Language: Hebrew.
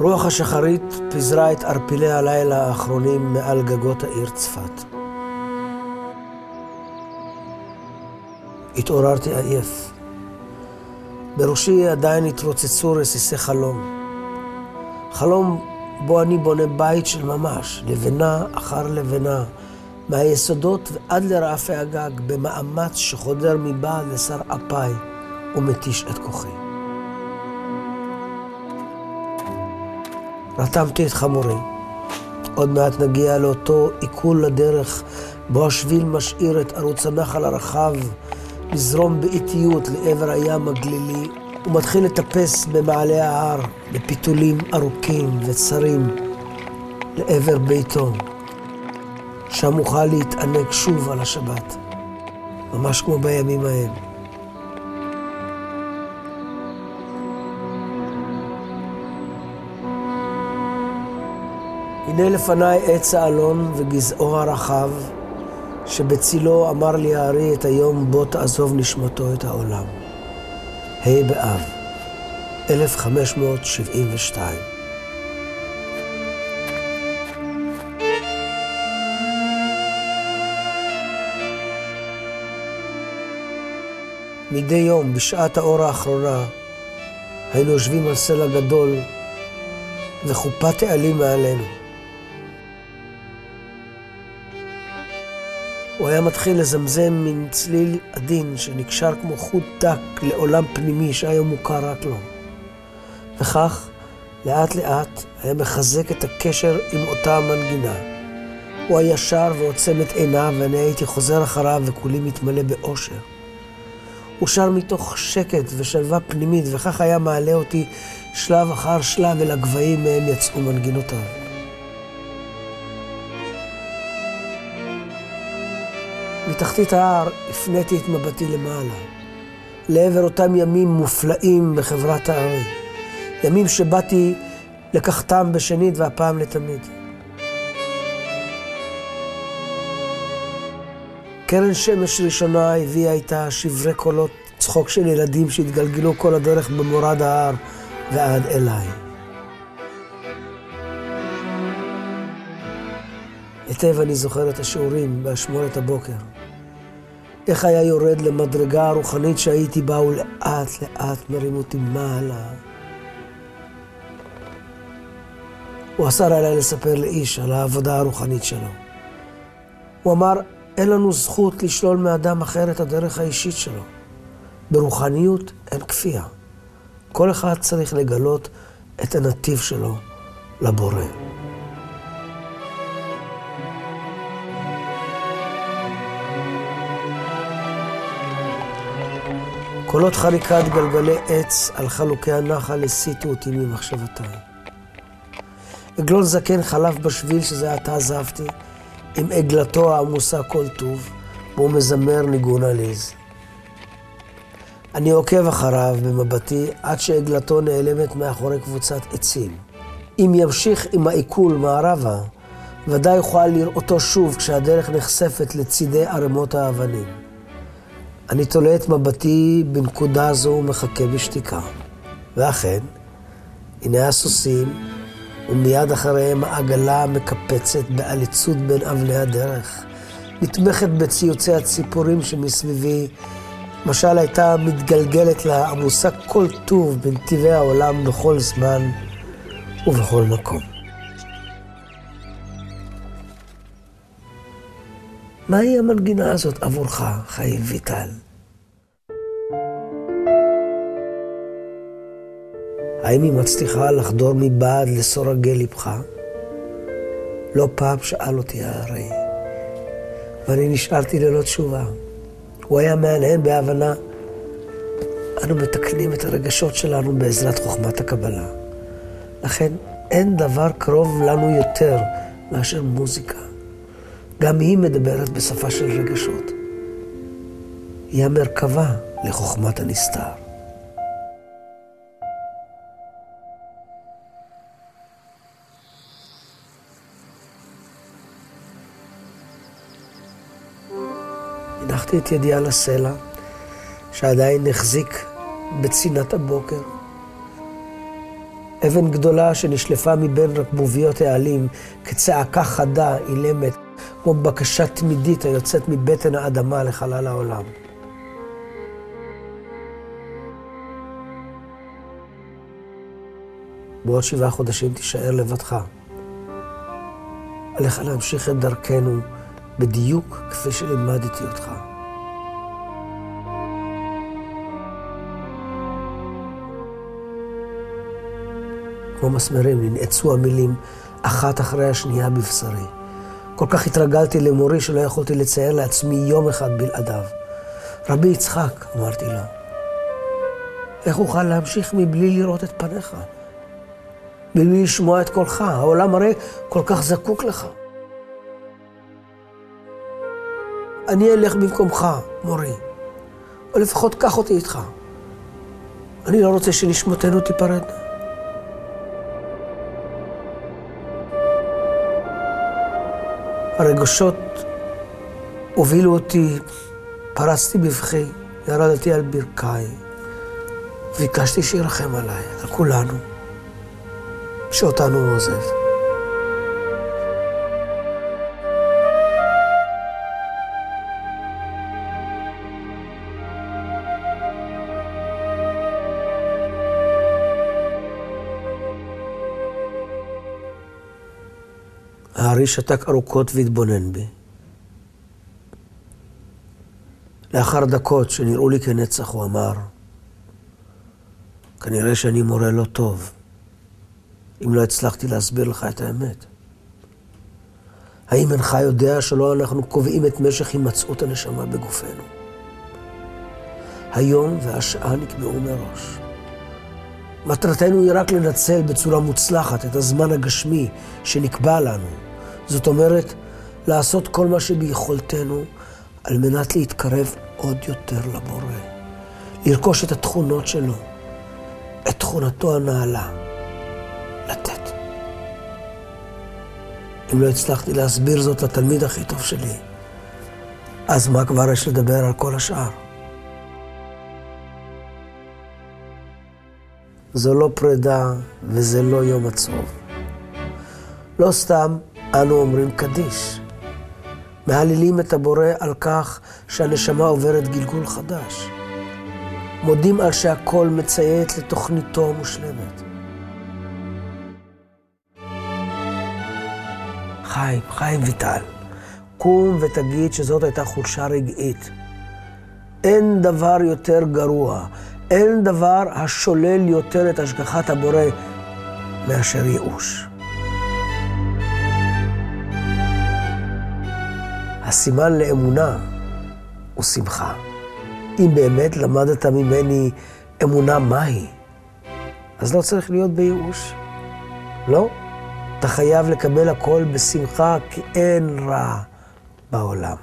רוח השחרית פיזרה את ערפילי הלילה האחרונים מעל גגות העיר צפת. התעוררתי עייף. בראשי עדיין התרוצצו רסיסי חלום. חלום בו אני בונה בית של ממש, לבנה אחר לבנה, מהיסודות ועד לרעפי הגג, במאמץ שחודר מבעד לשר אפי ומתיש את כוחי. רתמתי את חמורי. עוד מעט נגיע לאותו עיכול לדרך, בו השביל משאיר את ערוץ הנחל הרחב לזרום באיטיות לעבר הים הגלילי, ומתחיל לטפס במעלה ההר, בפיתולים ארוכים וצרים, לעבר ביתו. שם אוכל להתענג שוב על השבת, ממש כמו בימים ההם. הנה לפניי עץ האלון וגזעו הרחב, שבצילו אמר לי הארי את היום בו תעזוב נשמתו את העולם. ה' באב, 1572. מדי יום, בשעת האור האחרונה, היינו יושבים על סלע גדול וחופת העלים מעלינו. הוא היה מתחיל לזמזם מין צליל עדין שנקשר כמו חוט דק לעולם פנימי שהיום מוכר רק לו. וכך, לאט לאט, היה מחזק את הקשר עם אותה המנגינה. הוא היה שר ועוצם את עיניו, ואני הייתי חוזר אחריו וכולי מתמלא באושר. הוא שר מתוך שקט ושלווה פנימית, וכך היה מעלה אותי שלב אחר שלב אל הגבהים מהם יצאו מנגינותיו. מתחתית ההר הפניתי את מבטי למעלה, לעבר אותם ימים מופלאים בחברת הארי. ימים שבאתי לקחתם בשנית והפעם לתמיד. קרן שמש ראשונה הביאה איתה שברי קולות צחוק של ילדים שהתגלגלו כל הדרך במורד ההר ועד אליי. היטב אני זוכר את השיעורים באשמורת הבוקר. איך היה יורד למדרגה הרוחנית שהייתי בה, ולאט לאט מרים אותי מעלה. הוא אסר עליי לספר לאיש על העבודה הרוחנית שלו. הוא אמר, אין לנו זכות לשלול מאדם אחר את הדרך האישית שלו. ברוחניות אין כפייה. כל אחד צריך לגלות את הנתיב שלו לבורא. קולות חריקת גלגלי עץ על חלוקי הנחל הסיטו אותי ממחשבותיי. עגלון זקן חלף בשביל שזה עתה עזבתי, עם עגלתו העמוסה כל טוב, והוא מזמר ניגון עליז. אני עוקב אחריו במבטי עד שעגלתו נעלמת מאחורי קבוצת עצים. אם ימשיך עם העיכול מערבה, ודאי יוכל לראותו שוב כשהדרך נחשפת לצידי ערימות האבנים. אני תולה את מבטי בנקודה זו ומחכה בשתיקה. ואכן, הנה הסוסים, ומיד אחריהם העגלה מקפצת בעליצות בין אבני הדרך, נתמכת בציוצי הציפורים שמסביבי, משל הייתה מתגלגלת לה עמוסה כל טוב בנתיבי העולם בכל זמן ובכל מקום. מהי המנגינה הזאת עבורך, חיים ויטל? האם היא מצליחה לחדור מבעד לסורגי לבך? לא פעם שאל אותי הארי, ואני נשארתי ללא תשובה. הוא היה מהנהן בהבנה. אנו מתקנים את הרגשות שלנו בעזרת חוכמת הקבלה. לכן אין דבר קרוב לנו יותר מאשר מוזיקה. גם היא מדברת בשפה של רגשות. היא המרכבה לחוכמת הנסתר. הנחתי את ידי על הסלע, שעדיין החזיק בצינת הבוקר. אבן גדולה שנשלפה מבין רקבוביות העלים, כצעקה חדה, אילמת, כמו בקשה תמידית היוצאת מבטן האדמה לחלל העולם. בעוד שבעה חודשים תישאר לבדך. עליך להמשיך את דרכנו בדיוק כפי שלימדתי אותך. כמו מסמרים ננעצו המילים אחת אחרי השנייה בבשרי. כל כך התרגלתי למורי שלא יכולתי לצייר לעצמי יום אחד בלעדיו. רבי יצחק, אמרתי לו, איך אוכל להמשיך מבלי לראות את פניך? מבלי לשמוע את קולך? העולם הרי כל כך זקוק לך. אני אלך במקומך, מורי, או לפחות קח אותי איתך. אני לא רוצה שנשמותינו תיפרדנה. הרגשות הובילו אותי, פרצתי בבכי, ירדתי על ברכיי, ביקשתי שירחם עליי, על כולנו, שאותנו הוא עוזב. הארי שתק ארוכות והתבונן בי. לאחר דקות שנראו לי כנצח, הוא אמר, כנראה שאני מורה לא טוב, אם לא הצלחתי להסביר לך את האמת. האם אינך יודע שלא אנחנו קובעים את משך הימצאות הנשמה בגופנו? היום והשעה נקבעו מראש. מטרתנו היא רק לנצל בצורה מוצלחת את הזמן הגשמי שנקבע לנו. זאת אומרת, לעשות כל מה שביכולתנו על מנת להתקרב עוד יותר לבורא. לרכוש את התכונות שלו, את תכונתו הנעלה, לתת. אם לא הצלחתי להסביר זאת לתלמיד הכי טוב שלי, אז מה כבר יש לדבר על כל השאר? זו לא פרידה וזה לא יום עצוב. לא סתם אנו אומרים קדיש. מהללים את הבורא על כך שהנשמה עוברת גלגול חדש. מודים על שהכל מציית לתוכניתו המושלמת. חיים, חיים ויטל, קום ותגיד שזאת הייתה חולשה רגעית. אין דבר יותר גרוע, אין דבר השולל יותר את השגחת הבורא מאשר ייאוש. הסימן לאמונה הוא שמחה. אם באמת למדת ממני אמונה מהי, אז לא צריך להיות בייאוש. לא, אתה חייב לקבל הכל בשמחה, כי אין רע בעולם.